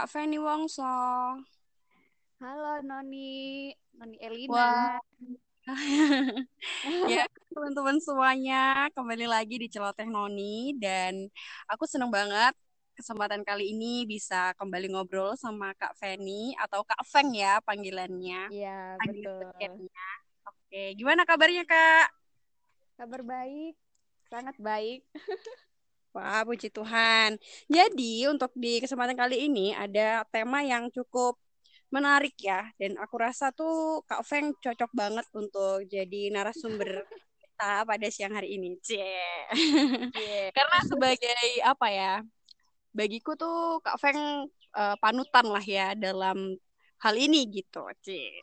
Kak Feni Wongso. Halo Noni, Noni Elina. Wah, ya teman-teman semuanya kembali lagi di Celoteh Noni dan aku seneng banget kesempatan kali ini bisa kembali ngobrol sama Kak Feni atau Kak Feng ya panggilannya. Iya, Panggil betul. Oke, gimana kabarnya Kak? Kabar baik, sangat baik. Wah, puji Tuhan. Jadi, untuk di kesempatan kali ini ada tema yang cukup menarik ya. Dan aku rasa tuh Kak Feng cocok banget untuk jadi narasumber kita pada siang hari ini. Cie. Iya. Karena sebagai apa ya? Bagiku tuh Kak Feng eh, panutan lah ya dalam hal ini gitu. Cie.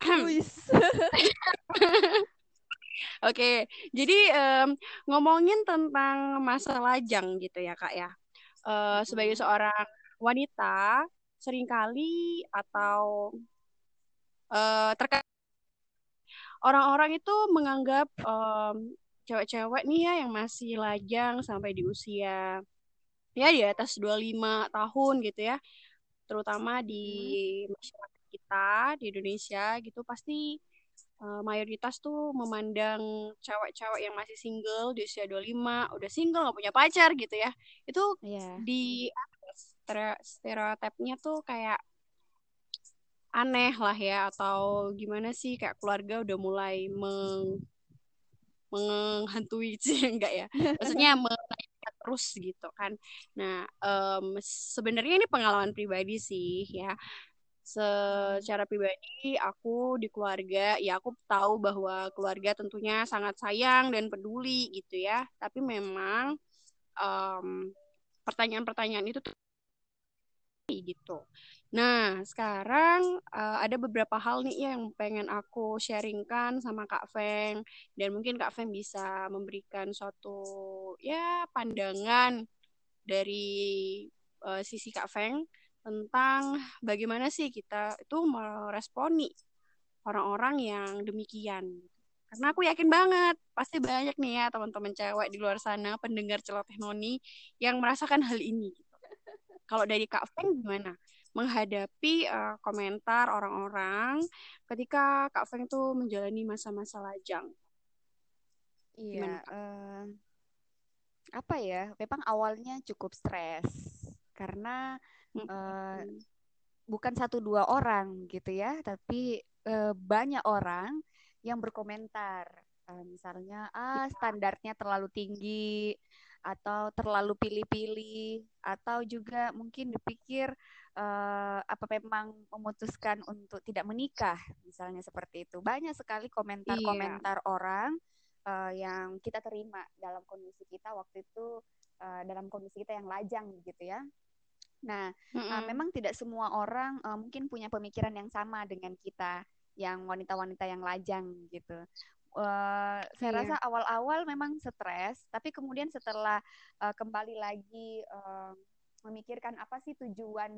Oke, jadi em, ngomongin tentang masa lajang gitu ya Kak ya. Eh, sebagai seorang wanita, sering kali atau eh, terkadang orang-orang itu menganggap em, cewek-cewek nih ya yang masih lajang sampai di usia ya di atas 25 tahun gitu ya, terutama di masyarakat kita di Indonesia gitu pasti eh, mayoritas tuh memandang cewek-cewek yang masih single di usia 25, udah single nggak punya pacar gitu ya. Itu Iya. di ya, stereotipnya tuh kayak aneh lah ya atau gimana sih kayak keluarga udah mulai meng menghantui sih enggak ya. Maksudnya menanyakan terus gitu kan. Nah, em, sebenarnya ini pengalaman pribadi sih ya. Secara pribadi aku di keluarga ya aku tahu bahwa keluarga tentunya sangat sayang dan peduli gitu ya. Tapi memang em, pertanyaan-pertanyaan itu tuh gitu. Nah sekarang eh, ada beberapa hal nih yang pengen aku sharingkan sama Kak Feng. Dan mungkin Kak Feng bisa memberikan suatu ya pandangan dari eh, sisi Kak Feng tentang bagaimana sih kita itu meresponi orang-orang yang demikian. Karena aku yakin banget, pasti banyak nih ya teman-teman cewek di luar sana, pendengar celoteh noni yang merasakan hal ini. Kalau dari Kak Feng gimana? Menghadapi eh, komentar orang-orang ketika Kak Feng tuh menjalani masa-masa lajang. Iya, eh, apa ya? Memang awalnya cukup stres karena eh, Mm-mm. bukan satu dua orang gitu ya, tapi eh, banyak orang yang berkomentar. Eh, misalnya, ah standarnya terlalu tinggi atau terlalu pilih-pilih atau juga mungkin dipikir eh, apa memang memutuskan untuk tidak menikah, misalnya seperti itu. Banyak sekali Iya. komentar-komentar orang eh, yang kita terima dalam kondisi kita waktu itu eh, dalam kondisi kita yang lajang gitu ya. Nah, uh, Mm-mm. memang tidak semua orang uh, mungkin punya pemikiran yang sama dengan kita, yang wanita-wanita yang lajang gitu. Uh, saya Iya. rasa awal-awal memang stres, tapi kemudian setelah uh, kembali lagi uh, memikirkan apa sih tujuan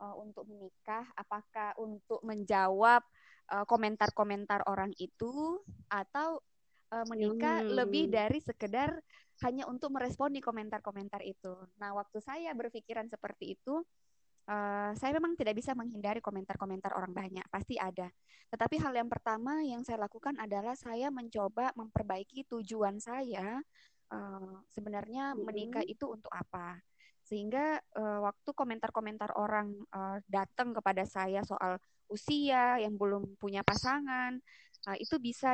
uh, untuk menikah, apakah untuk menjawab uh, komentar-komentar orang itu, atau uh, menikah lebih Hmm. dari sekedar hanya untuk meresponi komentar-komentar itu. Nah, waktu saya berpikiran seperti itu, eh, saya memang tidak bisa menghindari komentar-komentar orang banyak, pasti ada. Tetapi hal yang pertama yang saya lakukan adalah saya mencoba memperbaiki tujuan saya eh, sebenarnya menikah Mm-mm. itu untuk apa. Sehingga eh, waktu komentar-komentar orang eh, datang kepada saya soal usia yang belum punya pasangan, Nah, itu bisa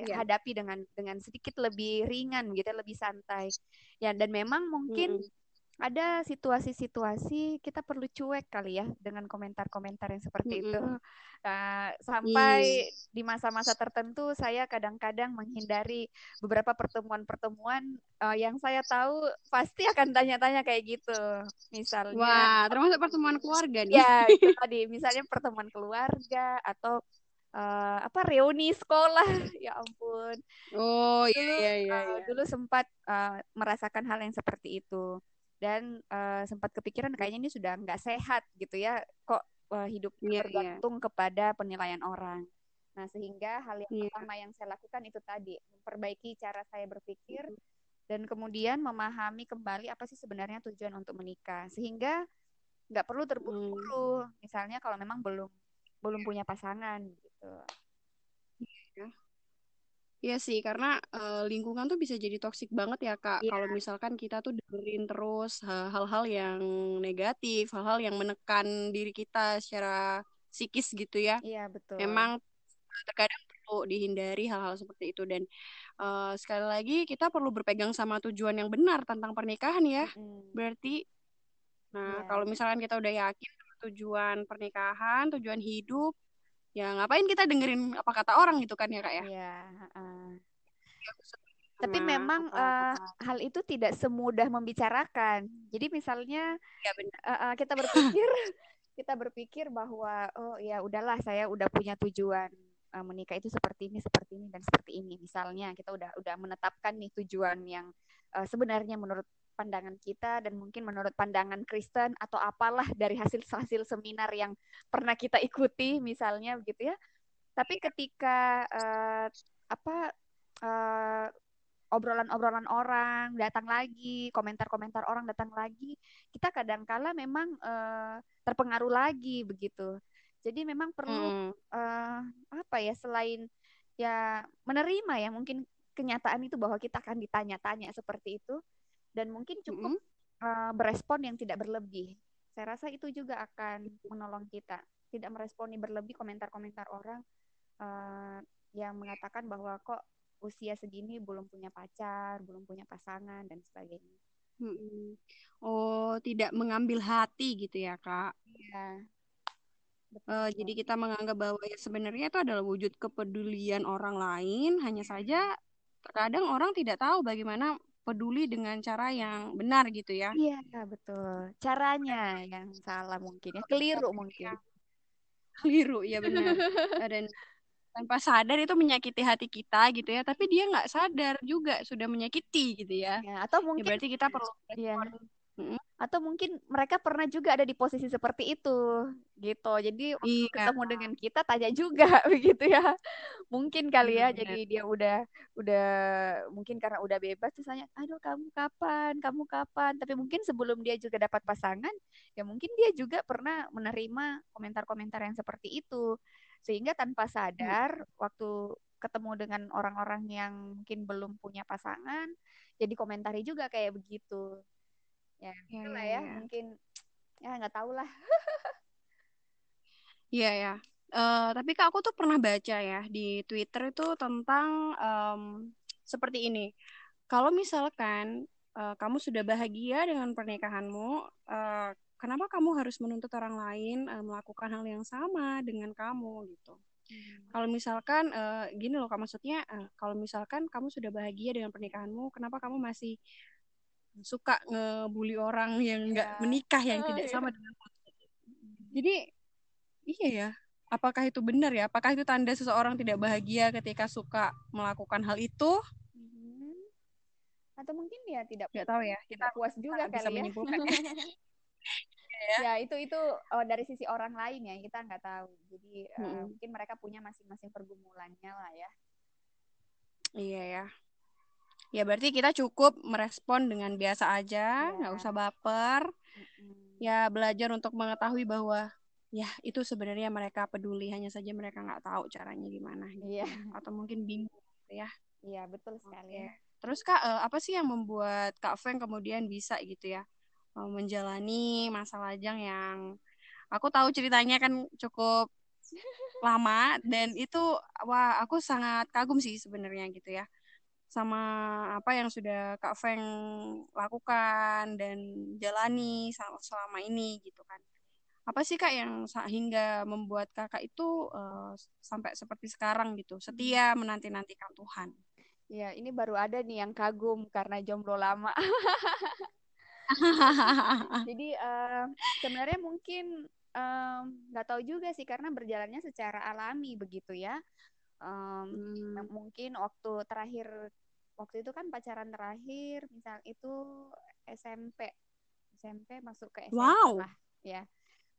Iya. dihadapi dengan dengan sedikit lebih ringan gitu, lebih santai. Ya, dan memang mungkin Mm-mm. ada situasi-situasi kita perlu cuek kali ya dengan komentar-komentar yang seperti itu. Mm-mm. Nah, Iya. sampai di masa-masa tertentu saya kadang-kadang menghindari beberapa pertemuan-pertemuan eh, yang saya tahu pasti akan tanya-tanya kayak gitu. Misalnya Wah, termasuk pertemuan keluarga nih. ya itu tadi misalnya pertemuan keluarga atau eh, apa reuni sekolah. Ya ampun. Oh, iya iya iya iya. dulu sempat eh, merasakan hal yang seperti itu. Dan eh, sempat kepikiran kayaknya ini sudah nggak sehat gitu ya. Kok eh, hidupnya Iya iya. bergantung kepada penilaian orang. Nah sehingga hal yang Iya. pertama yang saya lakukan itu tadi memperbaiki cara saya berpikir dan kemudian memahami kembali apa sih sebenarnya tujuan untuk menikah. Sehingga nggak perlu terburu-buru. Misalnya kalau memang belum belum punya pasangan gitu Iya sih, karena uh, lingkungan tuh bisa jadi toksik banget ya Kak. Iya. Kalau misalkan kita tuh dengerin terus hal-hal yang negatif, hal-hal yang menekan diri kita secara psikis gitu ya. Iya betul. Memang terkadang perlu dihindari hal-hal seperti itu dan uh, sekali lagi kita perlu berpegang sama tujuan yang benar tentang pernikahan ya. Mm-mm. Berarti, nah Iya. kalau misalkan kita udah yakin tujuan pernikahan, tujuan hidup, ya ngapain kita dengerin apa kata orang gitu kan ya Kak ya. Iya. Sama Tapi memang apa- eh, hal itu tidak semudah membicarakan. Jadi misalnya ya benar. eh, eh, kita berpikir kita berpikir bahwa oh ya udahlah saya udah punya tujuan eh, menikah itu seperti ini seperti ini dan seperti ini. Misalnya kita udah udah menetapkan nih tujuan yang eh, sebenarnya menurut pandangan kita dan mungkin menurut pandangan Kristen atau apalah dari hasil-hasil seminar yang pernah kita ikuti misalnya begitu ya. Tapi ketika eh, apa eh, obrolan-obrolan orang datang lagi, komentar-komentar orang datang lagi, kita kadangkala memang eh, terpengaruh lagi begitu. Jadi memang perlu Mm. eh, apa ya selain ya menerima ya mungkin kenyataan itu bahwa kita akan ditanya-tanya seperti itu dan mungkin cukup Mm-mm. eh, berespon yang tidak berlebih. Saya rasa itu juga akan menolong kita tidak meresponi berlebih komentar-komentar orang eh, yang mengatakan bahwa kok usia segini belum punya pacar, belum punya pasangan dan sebagainya. Mm-mm. Oh, tidak mengambil hati gitu ya, Kak. Iya. Betul. Eh, jadi kita menganggap bahwa ya sebenarnya itu adalah wujud kepedulian orang lain, hanya saja terkadang orang tidak tahu bagaimana peduli dengan cara yang benar gitu ya. Iya, betul. Caranya yang salah mungkin ya, keliru mungkin. Keliru, ya benar. Dan tanpa sadar itu menyakiti hati kita gitu ya, tapi dia nggak sadar juga sudah menyakiti gitu ya. Ya, atau Ya mungkin berarti kita perlu Iya. Mm-mm. atau mungkin mereka pernah juga ada di posisi seperti itu gitu. Jadi waktu Iya. ketemu dengan kita tanya juga begitu ya. Mungkin kali ya Iya, jadi dia udah udah mungkin karena udah bebas terus tanya, "Aduh, kamu kapan? Kamu kapan?" Tapi mungkin sebelum dia juga dapat pasangan, ya mungkin dia juga pernah menerima komentar-komentar yang seperti itu. Sehingga tanpa sadar waktu ketemu dengan orang-orang yang mungkin belum punya pasangan, jadi komentari juga kayak begitu. Ya, Iya, itulah iya, ya, iya. mungkin ya nggak tahu lah. Iya ya. Eh, tapi Kak aku tuh pernah baca ya di Twitter itu tentang em, seperti ini. Kalau misalkan eh, kamu sudah bahagia dengan pernikahanmu, eh, kenapa kamu harus menuntut orang lain eh, melakukan hal yang sama dengan kamu gitu? Kalau misalkan eh, gini loh Kak maksudnya, eh, kalau misalkan kamu sudah bahagia dengan pernikahanmu, kenapa kamu masih suka ngebully orang yang nggak Iya. menikah yang Oh, tidak iya. sama dengan jadi iya ya, apakah itu benar ya? Apakah itu tanda seseorang tidak bahagia ketika suka melakukan hal itu? Mhm. Atau mungkin dia tidak Nggak tahu ya. Kita puas juga bisa kali ya. menyimpulkan ya itu itu oh, dari sisi orang lain ya kita nggak tahu. Jadi eh, Mm-mm. mungkin mereka punya masing-masing pergumulannya lah ya. Iya ya. Ya berarti kita cukup merespon dengan biasa aja, Iya. nggak usah baper. Mm-mm. Ya belajar untuk mengetahui bahwa ya itu sebenarnya mereka peduli, hanya saja mereka nggak tahu caranya gimana gitu. Iya. Atau mungkin bingung gitu ya. Iya betul sekali. Oke. Terus Kak, eh, apa sih yang membuat Kak Feng kemudian bisa gitu ya eh, menjalani masa lajang yang aku tahu ceritanya kan cukup lama dan itu wah aku sangat kagum sih sebenarnya gitu ya sama apa yang sudah Kak Feng lakukan dan jalani sel- selama ini gitu kan. Apa sih Kak yang hingga membuat Kakak itu eh, sampai seperti sekarang gitu, setia menanti-nantikan Tuhan? Ya ini baru ada nih yang kagum karena jomblo lama. Jadi eh, sebenarnya mungkin em, nggak tahu juga sih karena berjalannya secara alami begitu ya. Em, Hmm. Mungkin waktu terakhir waktu itu kan pacaran terakhir misal itu SMP SMP masuk ke SMA Wow. lah ya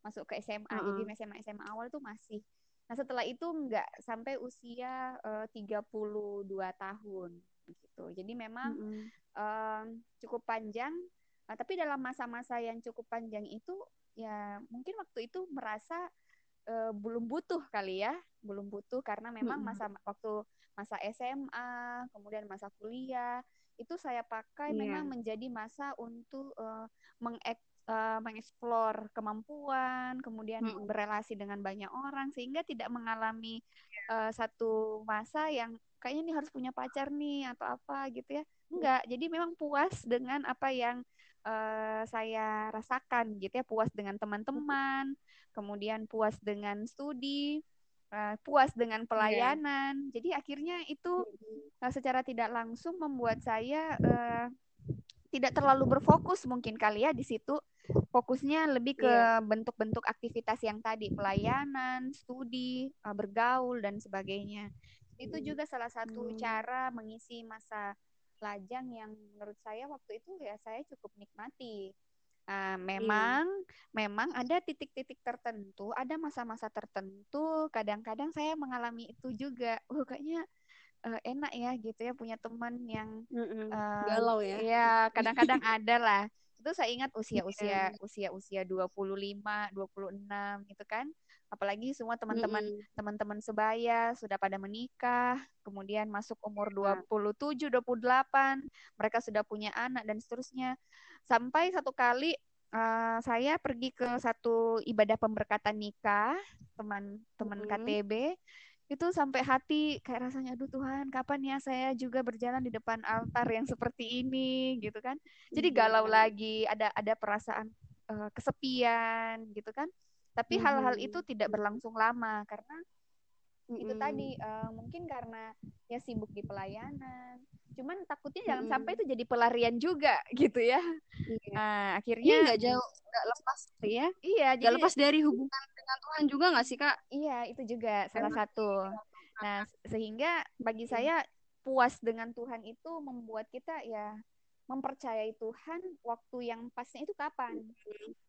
masuk ke SMA Heeh. jadi SMA SMA awal tuh masih nah setelah itu nggak sampai usia eh, 32 tahun gitu jadi memang Mm-mm. em, cukup panjang Nah, tapi dalam masa-masa yang cukup panjang itu ya mungkin waktu itu merasa uh, belum butuh kali ya, belum butuh karena memang masa waktu masa SMA, kemudian masa kuliah itu saya pakai yeah. memang menjadi masa untuk uh, mengek uh, mengeksplor kemampuan, kemudian hmm. berelasi dengan banyak orang sehingga tidak mengalami uh, satu masa yang kayaknya ini harus punya pacar nih atau apa gitu ya. Enggak, jadi memang puas dengan apa yang uh, saya rasakan gitu ya, puas dengan teman-teman, kemudian puas dengan studi, uh, puas dengan iya. pelayanan. Yeah. Jadi akhirnya itu uh, secara tidak langsung membuat saya uh, tidak terlalu berfokus mungkin kali ya di situ fokusnya lebih ke iya. bentuk-bentuk yeah. aktivitas yang tadi pelayanan, studi, uh, bergaul dan sebagainya. Itu juga salah satu hmm. cara mengisi masa lajang yang menurut saya waktu itu ya saya cukup nikmati. Uh, memang yeah. memang ada titik-titik tertentu, ada masa-masa tertentu. Kadang-kadang saya mengalami itu juga. Oh, kayaknya uh, enak ya gitu ya punya teman yang uh, galau ya. Ya, kadang-kadang ada lah itu saya ingat usia-usia usia-usia 25, 26 gitu kan. Apalagi semua teman-teman teman-teman sebaya sudah pada menikah, kemudian masuk umur 27, 28, mereka sudah punya anak dan seterusnya. Sampai satu kali uh, saya pergi ke satu ibadah pemberkatan nikah teman-teman mm-hmm. KTB itu sampai hati kayak rasanya aduh Tuhan kapan ya saya juga berjalan di depan altar yang seperti ini gitu kan jadi iya. galau lagi ada ada perasaan uh, kesepian gitu kan tapi hal-hal hmm. itu tidak berlangsung lama karena hmm. itu tadi uh, mungkin karena ya sibuk di pelayanan. Cuman takutnya jangan hmm. sampai itu jadi pelarian juga gitu ya. Iya. nah akhirnya nggak jauh nggak lepas ya. Iya nggak lepas dari hubungan dengan Tuhan juga nggak sih kak? Iya itu juga salah satu. nah sehingga bagi saya puas dengan Tuhan itu membuat kita ya mempercayai Tuhan waktu yang pasnya itu kapan.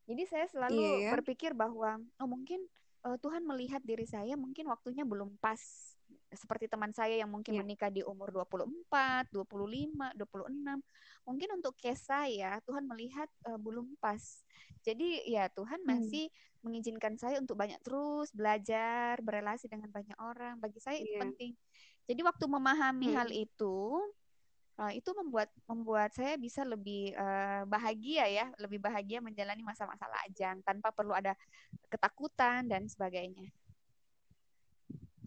Jadi saya selalu yeah. berpikir bahwa oh mungkin uh, Tuhan melihat diri saya mungkin waktunya belum pas seperti teman saya yang mungkin yeah. menikah di umur 24, 25, 26. Mungkin untuk case saya Tuhan melihat uh, belum pas. Jadi ya Tuhan hmm. masih mengizinkan saya untuk banyak terus belajar, berelasi dengan banyak orang. Bagi saya yeah. itu iya. penting. Jadi waktu memahami hmm. hal itu uh, itu membuat membuat saya bisa lebih uh, bahagia ya, lebih bahagia menjalani masa-masa lajang tanpa perlu ada ketakutan dan sebagainya.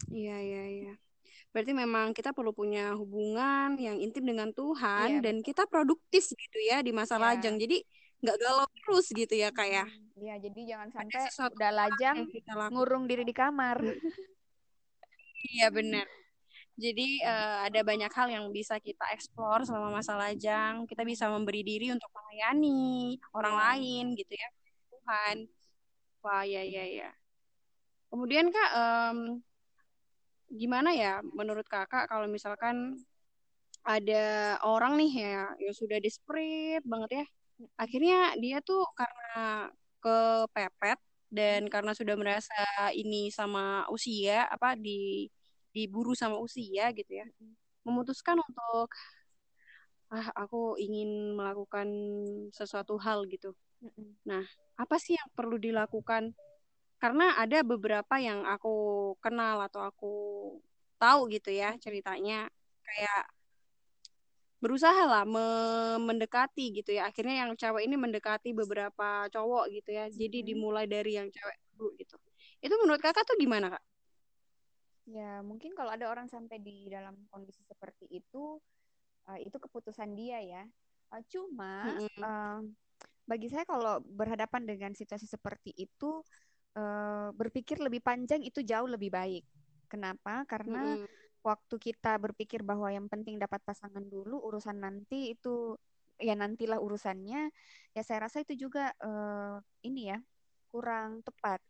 Iya, iya, iya. Berarti memang kita perlu punya hubungan yang intim dengan Tuhan iya, dan betul. kita produktif gitu ya di masa iya. lajang. Jadi nggak galau terus gitu ya kayak. Ya. Hmm, iya, jadi jangan sampai udah lajang ngurung diri di kamar. iya, benar. Jadi uh, ada banyak hal yang bisa kita eksplor selama masa lajang. Kita bisa memberi diri untuk melayani orang iya. lain gitu ya. Tuhan. Wah, ya ya ya. Kemudian Kak, um, gimana ya menurut kakak kalau misalkan ada orang nih ya yang sudah desperate banget ya akhirnya dia tuh karena kepepet dan karena sudah merasa ini sama usia apa di diburu sama usia gitu ya. Memutuskan untuk ah aku ingin melakukan sesuatu hal gitu. Nah apa sih yang perlu dilakukan? Karena ada beberapa yang aku kenal atau aku tahu gitu ya ceritanya. Kayak berusaha lah me mendekati gitu ya. Akhirnya yang cewek ini mendekati beberapa cowok gitu ya. Jadi dimulai dari yang cewek dulu gitu. Itu menurut kakak tuh gimana kak? Ya mungkin kalau ada orang sampai di dalam kondisi seperti itu uh, itu keputusan dia ya uh, cuma mm -hmm. uh, bagi saya kalau berhadapan dengan situasi seperti itu uh, berpikir lebih panjang itu jauh lebih baik. Kenapa? Karena hmm. waktu kita berpikir bahwa yang penting dapat pasangan dulu, urusan nanti itu ya nantilah urusannya. Ya saya rasa itu juga uh, ini ya kurang tepat.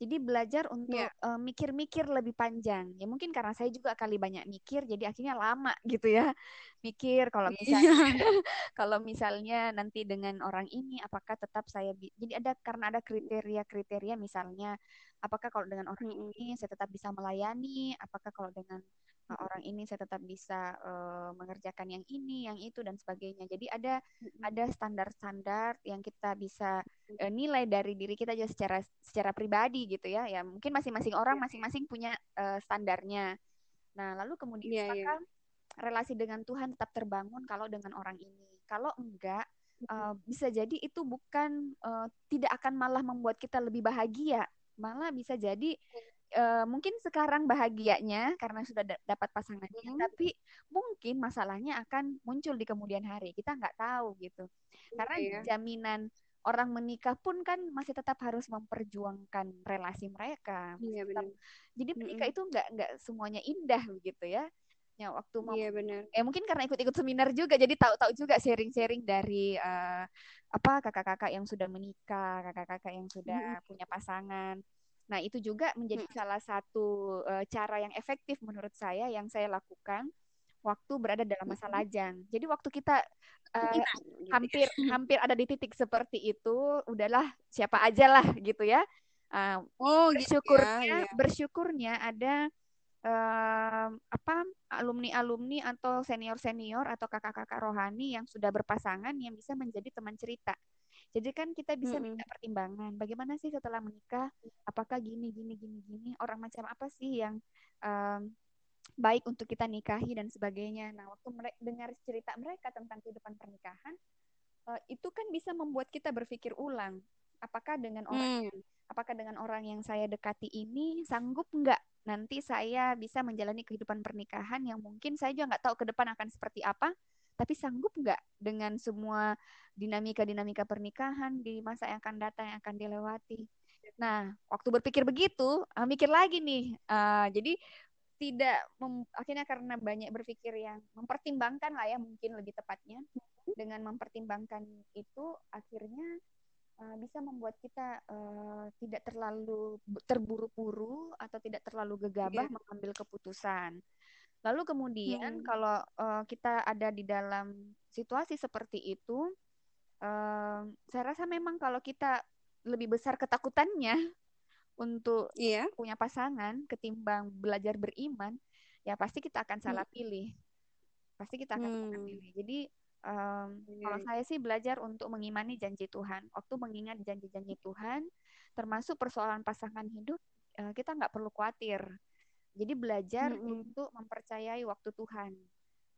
Jadi belajar untuk yeah. Ya. uh, mikir-mikir lebih panjang. Ya mungkin karena saya juga kali banyak mikir, jadi akhirnya lama gitu ya. Mikir kalau iya. misalnya kalau misalnya nanti dengan orang ini, apakah tetap saya jadi ada karena ada kriteria-kriteria misalnya, apakah kalau dengan orang ini saya tetap bisa melayani, apakah kalau dengan orang ini saya tetap bisa uh, mengerjakan yang ini, yang itu dan sebagainya. Jadi ada ada standar-standar yang kita bisa uh, nilai dari diri kita aja secara secara pribadi gitu ya. Ya mungkin masing-masing orang iya. masing-masing punya uh, standarnya. Nah, lalu kemudian yeah, maka yeah. relasi dengan Tuhan tetap terbangun kalau dengan orang ini. Kalau enggak uh, bisa jadi itu bukan uh, tidak akan malah membuat kita lebih bahagia, malah bisa jadi uh, mungkin sekarang bahagianya karena sudah dapat pasangannya, hmm. tapi mungkin masalahnya akan muncul di kemudian hari. Kita nggak tahu gitu. Karena yeah. jaminan orang menikah pun kan masih tetap harus memperjuangkan relasi mereka. Iya, benar. Jadi menikah mm -hmm. itu nggak nggak semuanya indah begitu ya. Ya waktu mau Iya benar. Eh mungkin karena ikut-ikut seminar juga jadi tahu-tahu juga sharing-sharing dari uh, apa kakak-kakak yang sudah menikah, kakak-kakak yang sudah mm -hmm. punya pasangan. Nah, itu juga menjadi hmm. salah satu uh, cara yang efektif menurut saya yang saya lakukan waktu berada dalam masa lajang. Jadi waktu kita uh, hampir hampir ada di titik seperti itu, udahlah siapa aja lah gitu ya. Uh, oh, bersyukurnya gitu ya, ya. bersyukurnya ada uh, apa alumni-alumni atau senior-senior atau kakak-kakak rohani yang sudah berpasangan yang bisa menjadi teman cerita. Jadi kan kita bisa hmm. minta pertimbangan. Bagaimana sih setelah menikah? Apakah gini, gini, gini, gini? Orang macam apa sih yang um, baik untuk kita nikahi dan sebagainya. Nah, waktu mereka dengar cerita mereka tentang kehidupan pernikahan, uh, itu kan bisa membuat kita berpikir ulang. Apakah dengan orang, hmm. apakah dengan orang yang saya dekati ini sanggup nggak nanti saya bisa menjalani kehidupan pernikahan yang mungkin saya juga nggak tahu ke depan akan seperti apa, tapi sanggup nggak dengan semua dinamika-dinamika pernikahan di masa yang akan datang yang akan dilewati. Nah, waktu berpikir begitu, uh, mikir lagi nih. Uh, jadi tidak mem, akhirnya karena banyak berpikir yang mempertimbangkan lah ya mungkin lebih tepatnya dengan mempertimbangkan itu akhirnya uh, bisa membuat kita uh, tidak terlalu terburu-buru atau tidak terlalu gegabah yeah. mengambil keputusan. Lalu kemudian hmm. kalau uh, kita ada di dalam situasi seperti itu, uh, saya rasa memang kalau kita lebih besar ketakutannya untuk yeah. punya pasangan ketimbang belajar beriman, ya pasti kita akan salah hmm. pilih. Pasti kita akan hmm. salah pilih. Jadi um, kalau iya. saya sih belajar untuk mengimani janji Tuhan. Waktu mengingat janji-janji Tuhan, termasuk persoalan pasangan hidup, uh, kita nggak perlu khawatir jadi belajar mm -hmm. untuk mempercayai waktu Tuhan.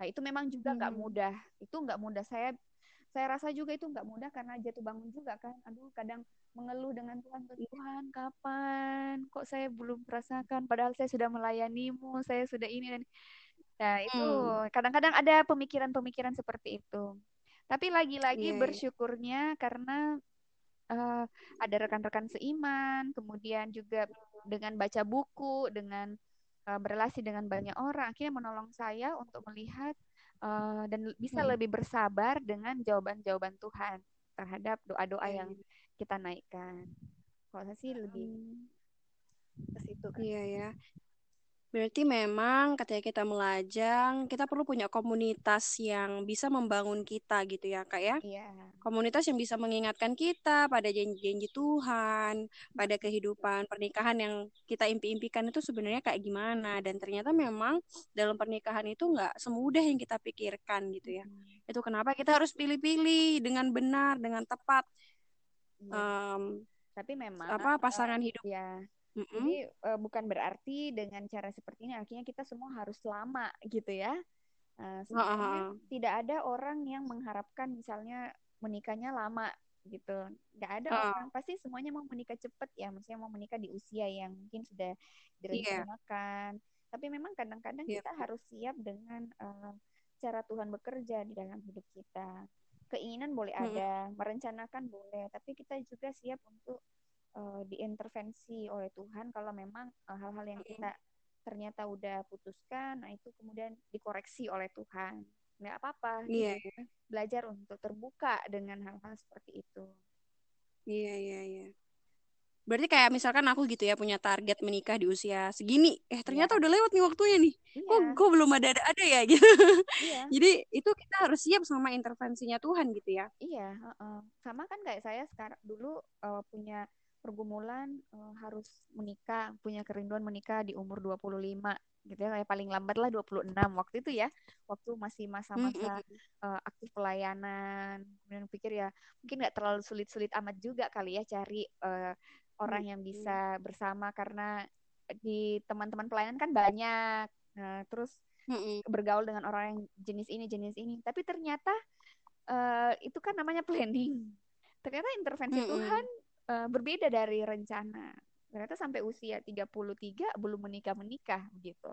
Nah itu memang juga nggak mm -hmm. mudah. Itu nggak mudah. Saya saya rasa juga itu nggak mudah karena jatuh bangun juga kan. Aduh kadang mengeluh dengan Tuhan, Tuhan kapan? Kok saya belum merasakan? Padahal saya sudah melayanimu, saya sudah ini dan Nah itu hmm. kadang-kadang mm. ada pemikiran-pemikiran seperti itu. Tapi lagi-lagi yeah, iya. bersyukurnya karena uh, ada rekan-rekan seiman, kemudian juga dengan baca buku, dengan uh, berelasi dengan banyak orang akhirnya menolong saya untuk melihat uh, dan bisa hmm. lebih bersabar dengan jawaban-jawaban Tuhan terhadap doa-doa yang kita naikkan. Kalau saya sih lebih hmm. ke situ kan. Iya ya. Berarti memang ketika kita melajang, kita perlu punya komunitas yang bisa membangun kita gitu ya, Kak ya. Iya. Komunitas yang bisa mengingatkan kita pada janji-janji Tuhan, pada kehidupan pernikahan yang kita impi-impikan itu sebenarnya kayak gimana. Dan ternyata memang dalam pernikahan itu nggak semudah yang kita pikirkan gitu ya. Hmm. Itu kenapa kita harus pilih-pilih dengan benar, dengan tepat. Um, Tapi memang apa pasangan uh, hidup ya Mm -hmm. Jadi uh, bukan berarti dengan cara seperti ini akhirnya kita semua harus lama gitu ya. Uh, sebenarnya uh -huh. tidak ada orang yang mengharapkan misalnya menikahnya lama gitu. Gak ada uh. orang pasti semuanya mau menikah cepat ya, maksudnya mau menikah di usia yang mungkin sudah direncanakan. Yeah. Tapi memang kadang-kadang yeah. kita harus siap dengan uh, cara Tuhan bekerja di dalam hidup kita. Keinginan boleh hmm. ada, merencanakan boleh, tapi kita juga siap untuk uh, diintervensi oleh Tuhan kalau memang eh, hal-hal yang kita ternyata udah putuskan, nah itu kemudian dikoreksi oleh Tuhan. Nggak apa-apa, yeah. gitu. Iya. belajar untuk terbuka dengan hal-hal seperti itu. Iya, yeah, iya, yeah, iya. Yeah. Berarti kayak misalkan aku gitu ya punya target menikah di usia segini, eh ternyata udah lewat nih waktunya nih. Kok kok belum ada ada, ya gitu. Jadi itu kita harus siap sama intervensinya Tuhan gitu ya. Iya, uh, uh. sama kan kayak saya sekarang dulu uh, punya pergumulan uh, harus menikah, punya kerinduan menikah di umur 25 gitu ya, kayak paling lambat lah 26 waktu itu ya, waktu masih masa-masa uh, aktif pelayanan. Kemudian pikir ya, mungkin nggak terlalu sulit-sulit amat juga kali ya cari uh, orang yang bisa bersama karena di teman-teman pelayanan kan banyak. Nah, terus bergaul dengan orang yang jenis ini, jenis ini. Tapi ternyata uh, itu kan namanya planning. Ternyata intervensi Tuhan uh, berbeda dari rencana. Ternyata sampai usia 33 belum menikah menikah gitu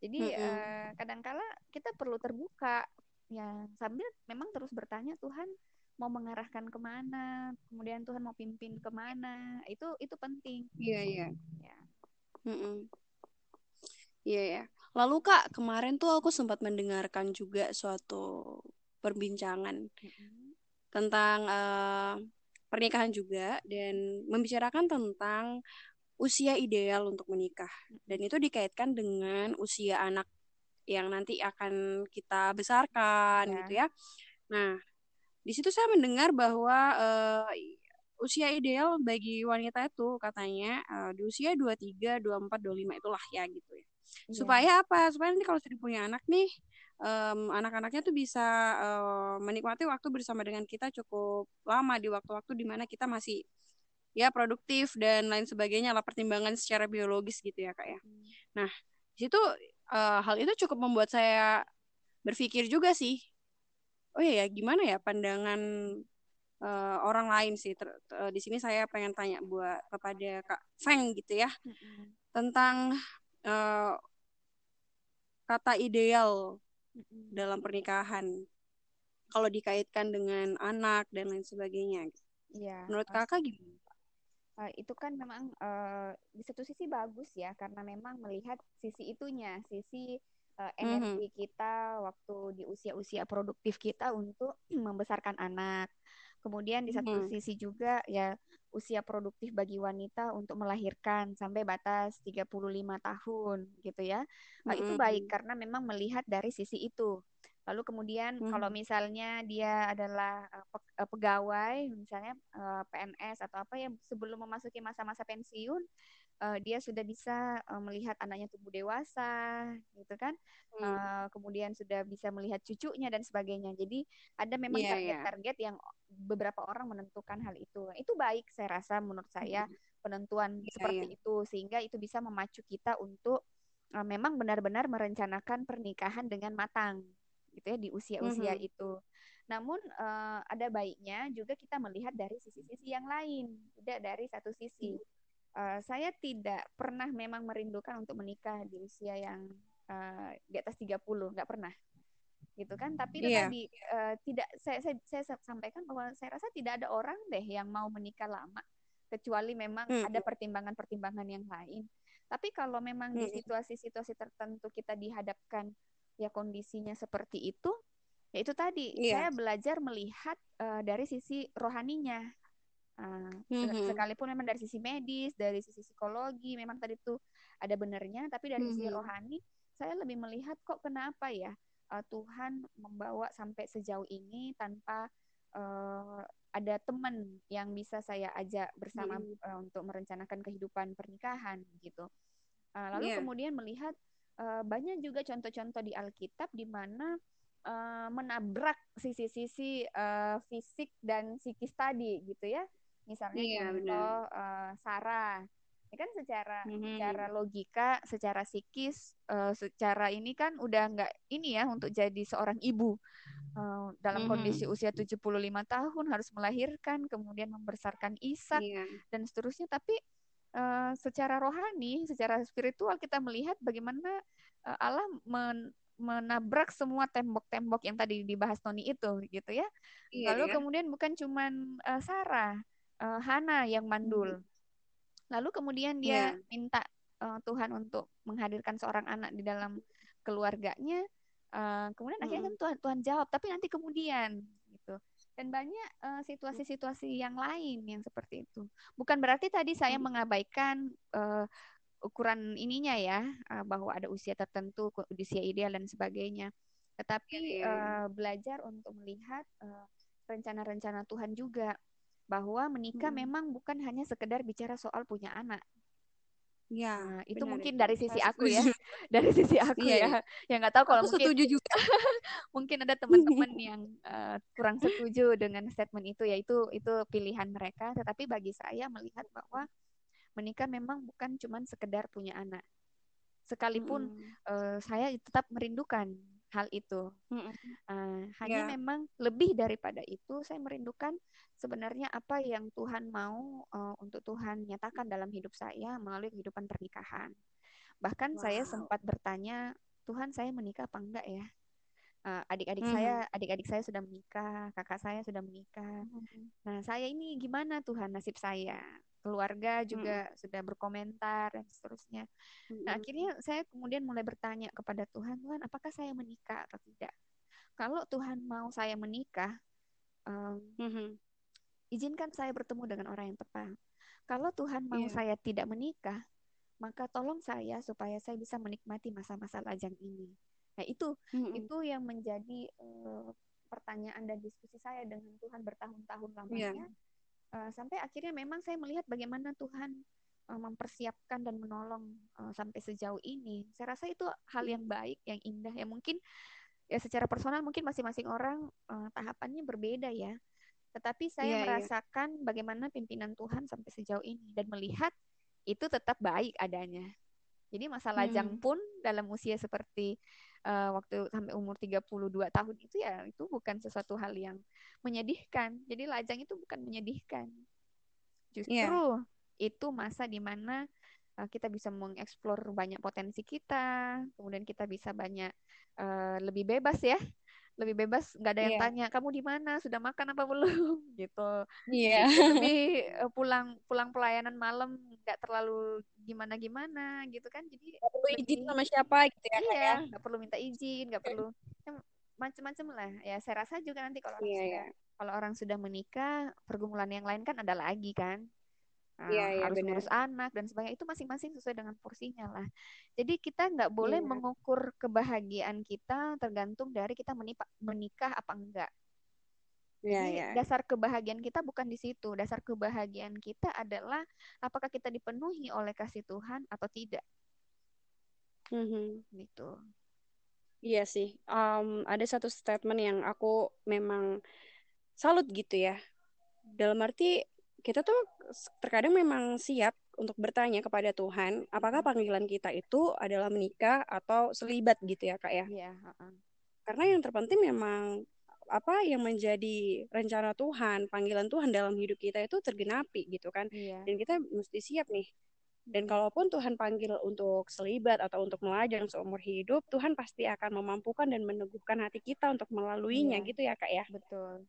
jadi mm -hmm. uh, kadangkala kita perlu terbuka ya sambil memang terus bertanya Tuhan mau mengarahkan ke mana? Kemudian Tuhan mau pimpin ke mana? Itu itu penting. Iya iya. Ya. Iya ya lalu kak kemarin tuh aku sempat mendengarkan juga suatu perbincangan mm -hmm. tentang uh, pernikahan juga dan membicarakan tentang usia ideal untuk menikah dan itu dikaitkan dengan usia anak yang nanti akan kita besarkan ya. gitu ya. Nah, di situ saya mendengar bahwa uh, usia ideal bagi wanita itu katanya uh, di usia 23, 24, 25 itulah ya gitu ya. ya. Supaya apa? Supaya nanti kalau sudah punya anak nih um, anak-anaknya tuh bisa uh, menikmati waktu bersama dengan kita cukup lama di waktu-waktu di mana kita masih ya produktif dan lain sebagainya lah pertimbangan secara biologis gitu ya kak ya. Hmm. Nah di situ uh, hal itu cukup membuat saya berpikir juga sih. Oh iya ya gimana ya pandangan uh, orang lain sih. Ter, uh, di sini saya pengen tanya buat kepada kak Feng gitu ya hmm. tentang uh, kata ideal dalam pernikahan kalau dikaitkan dengan anak dan lain sebagainya. Iya. Menurut kakak gimana? Uh, itu kan memang uh, di satu sisi bagus ya karena memang melihat sisi itunya, sisi uh, energi mm -hmm. kita waktu di usia-usia produktif kita untuk membesarkan anak. Kemudian di satu mm -hmm. sisi juga ya usia produktif bagi wanita untuk melahirkan sampai batas 35 tahun gitu ya. Mm -hmm. Itu baik karena memang melihat dari sisi itu. Lalu kemudian hmm. kalau misalnya dia adalah uh, pegawai, misalnya uh, PNS atau apa yang sebelum memasuki masa-masa pensiun, uh, dia sudah bisa uh, melihat anaknya tumbuh dewasa, gitu kan? Hmm. Uh, kemudian sudah bisa melihat cucunya dan sebagainya. Jadi ada memang iya, iya. target-target yeah, yeah. yang beberapa orang menentukan hal itu. Itu baik saya rasa menurut saya hmm. penentuan yeah, seperti yeah. itu sehingga itu bisa memacu kita untuk uh, memang benar-benar merencanakan pernikahan dengan matang gitu ya di usia-usia mm -hmm. itu. Namun uh, ada baiknya juga kita melihat dari sisi-sisi yang lain, tidak dari satu sisi. Uh, saya tidak pernah memang merindukan untuk menikah di usia yang uh, di atas 30, nggak pernah. Gitu kan? Tapi yeah. tadi uh, tidak saya, saya saya sampaikan bahwa saya rasa tidak ada orang deh yang mau menikah lama kecuali memang hmm. ada pertimbangan-pertimbangan yang lain. Tapi kalau memang hmm. di situasi-situasi tertentu kita dihadapkan ya kondisinya seperti itu ya itu tadi yeah. saya belajar melihat uh, dari sisi rohaninya uh, mm-hmm. sekalipun memang dari sisi medis dari sisi psikologi memang tadi itu ada benernya tapi dari mm-hmm. sisi rohani saya lebih melihat kok kenapa ya uh, Tuhan membawa sampai sejauh ini tanpa uh, ada teman yang bisa saya ajak bersama mm-hmm. uh, untuk merencanakan kehidupan pernikahan gitu uh, lalu yeah. kemudian melihat uh, banyak juga contoh-contoh di Alkitab di mana uh, menabrak sisi-sisi uh, fisik dan psikis tadi gitu ya. Misalnya iya, contoh uh, Sarah ini kan secara mm-hmm. secara logika, secara psikis, uh, secara ini kan udah nggak ini ya untuk jadi seorang ibu uh, dalam mm-hmm. kondisi usia 75 tahun harus melahirkan, kemudian membesarkan Ishak yeah. dan seterusnya. Tapi uh, secara rohani, secara spiritual kita melihat bagaimana uh, Allah men menabrak semua tembok-tembok yang tadi dibahas Tony itu gitu ya. Iya, Lalu iya. kemudian bukan cuman uh, Sarah, uh, Hana yang mandul. Hmm. Lalu kemudian dia yeah. minta uh, Tuhan untuk menghadirkan seorang anak di dalam keluarganya. Uh, kemudian hmm. akhirnya kan Tuhan Tuhan jawab, tapi nanti kemudian gitu dan banyak uh, situasi-situasi yang lain yang seperti itu. Bukan berarti tadi saya hmm. mengabaikan uh, ukuran ininya ya uh, bahwa ada usia tertentu, usia ideal dan sebagainya. Tetapi uh, belajar untuk melihat rencana-rencana Tuhan juga. Bahwa menikah Mm-mm. memang bukan hanya sekedar bicara soal punya anak. Ya, Nah, itu benar mungkin itu. dari sisi aku ya, dari sisi aku Iya, ya. iya. Yang nggak tahu kalau Aku mungkin setuju juga. mungkin ada teman-teman yang eh, kurang setuju dengan statement itu, yaitu itu pilihan mereka. Tetapi bagi saya melihat bahwa menikah memang bukan cuman sekedar punya anak. Sekalipun Mm-mm. eh, saya tetap merindukan hal itu. Mm-mm. Eh, hanya Ya, memang lebih daripada itu, saya merindukan sebenarnya apa yang Tuhan mau eh, untuk Tuhan nyatakan dalam hidup saya melalui kehidupan pernikahan. Bahkan saya wow. sempat bertanya, Tuhan saya menikah apa enggak ya? Eh, adik-adik Mhm. saya, adik-adik saya sudah menikah, kakak saya sudah menikah. Mhm. Nah, saya ini gimana Tuhan nasib saya? Keluarga juga sudah berkomentar dan seterusnya. Nah, Mm-mm. akhirnya saya kemudian mulai bertanya kepada Tuhan, Tuhan, apakah saya menikah atau tidak? Kalau Tuhan mau saya menikah, em, Mhm. izinkan saya bertemu dengan orang yang tepat. Kalau Tuhan mau Iya. saya tidak menikah, maka tolong saya supaya saya bisa menikmati masa-masa lajang ini. Nah, itu Mm-mm. itu yang menjadi eh, pertanyaan dan diskusi saya dengan Tuhan bertahun-tahun lamanya. Eh, sampai akhirnya memang saya melihat bagaimana Tuhan eh, mempersiapkan dan menolong eh, sampai sejauh ini. Saya rasa itu hal yang baik, yang indah, yang mungkin ya secara personal mungkin masing-masing orang eh, tahapannya berbeda ya. Tetapi saya Iya, iya. merasakan bagaimana pimpinan Tuhan sampai sejauh ini dan melihat itu tetap baik adanya. Jadi masa lajang Hmm. pun dalam usia seperti eh, waktu sampai umur 32 tahun itu ya itu bukan sesuatu hal yang menyedihkan. Jadi lajang itu bukan menyedihkan. Justru itu masa di mana eh, kita bisa mengeksplor banyak potensi kita, kemudian kita bisa banyak eh, lebih bebas ya. Lebih bebas, nggak ada yang Iya. tanya kamu di mana, sudah makan apa belum gitu. Iya. Gitu. Lebih eh, pulang pulang pelayanan malam nggak terlalu gimana-gimana gitu kan. Jadi Nggak perlu izin lebih sama siapa gitu ya, Iya, ya. nggak perlu minta izin, nggak perlu ya, macam-macam lah. Ya saya rasa juga nanti kalau orang Iya, sudah iya. kalau orang sudah menikah, pergumulan yang lain kan ada lagi kan. Iya, iya, harus benar. ngurus anak dan sebagainya itu masing-masing sesuai dengan porsinya lah. Jadi kita nggak boleh Iya. mengukur kebahagiaan kita tergantung dari kita menipa- menikah apa enggak. Iya, Jadi iya. dasar kebahagiaan kita bukan di situ. Dasar kebahagiaan kita adalah apakah kita dipenuhi oleh kasih Tuhan atau tidak Mhm. gitu. Iya sih. Em, ada satu statement yang aku memang salut gitu ya. Dalam arti kita tuh terkadang memang siap untuk bertanya kepada Tuhan, apakah Mm-mm. panggilan kita itu adalah menikah atau selibat gitu ya, Kak ya. Iya, heeh. Karena yang terpenting memang apa yang menjadi rencana Tuhan, panggilan Tuhan dalam hidup kita itu tergenapi gitu kan. Iya. Dan kita mesti siap nih. Dan kalaupun Tuhan panggil untuk selibat atau untuk melajang seumur hidup, Tuhan pasti akan memampukan dan meneguhkan hati kita untuk melaluinya Iya. gitu ya, Kak ya. Betul.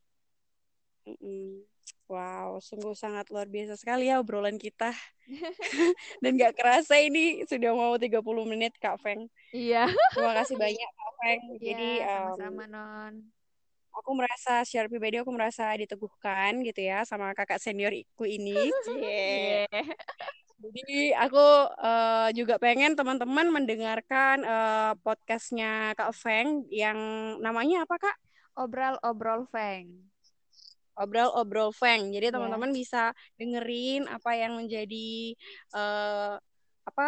Wow, sungguh sangat luar biasa sekali ya obrolan kita. Dan gak kerasa ini sudah mau 30 menit, Kak Feng. Iya. Terima kasih banyak, Kak Feng. Jadi, Iya, em, sama-sama Non. aku merasa secara pribadi aku merasa diteguhkan gitu ya sama kakak seniorku ini. Cie. Iya. Jadi aku eh, juga pengen teman-teman mendengarkan eh, podcastnya Kak Feng yang namanya apa Kak? Obrol-obrol Feng. Obrol-obrol Feng. Jadi Iya. teman-teman bisa dengerin apa yang menjadi eh, apa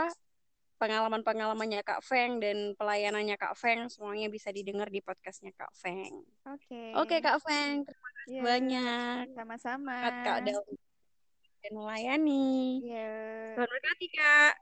pengalaman-pengalamannya Kak Feng dan pelayanannya Kak Feng semuanya bisa didengar di podcastnya Kak Feng. Oke. Oke Kak Feng, terima kasih Iya, banyak. sama-sama. Kak dalam dan melayani. Iya. Selamat berkati Kak.